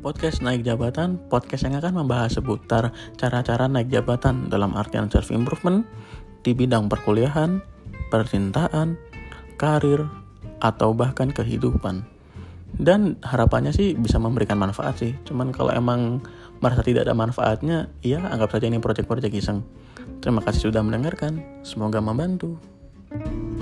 Podcast Naik Jabatan, podcast yang akan membahas seputar cara-cara naik jabatan dalam artian self improvement di bidang perkuliahan, percintaan, karir, atau bahkan kehidupan. Dan harapannya sih bisa memberikan manfaat sih. Cuman kalau emang merasa tidak ada manfaatnya, ya anggap saja ini proyek-proyek iseng. Terima kasih sudah mendengarkan. Semoga membantu. thank you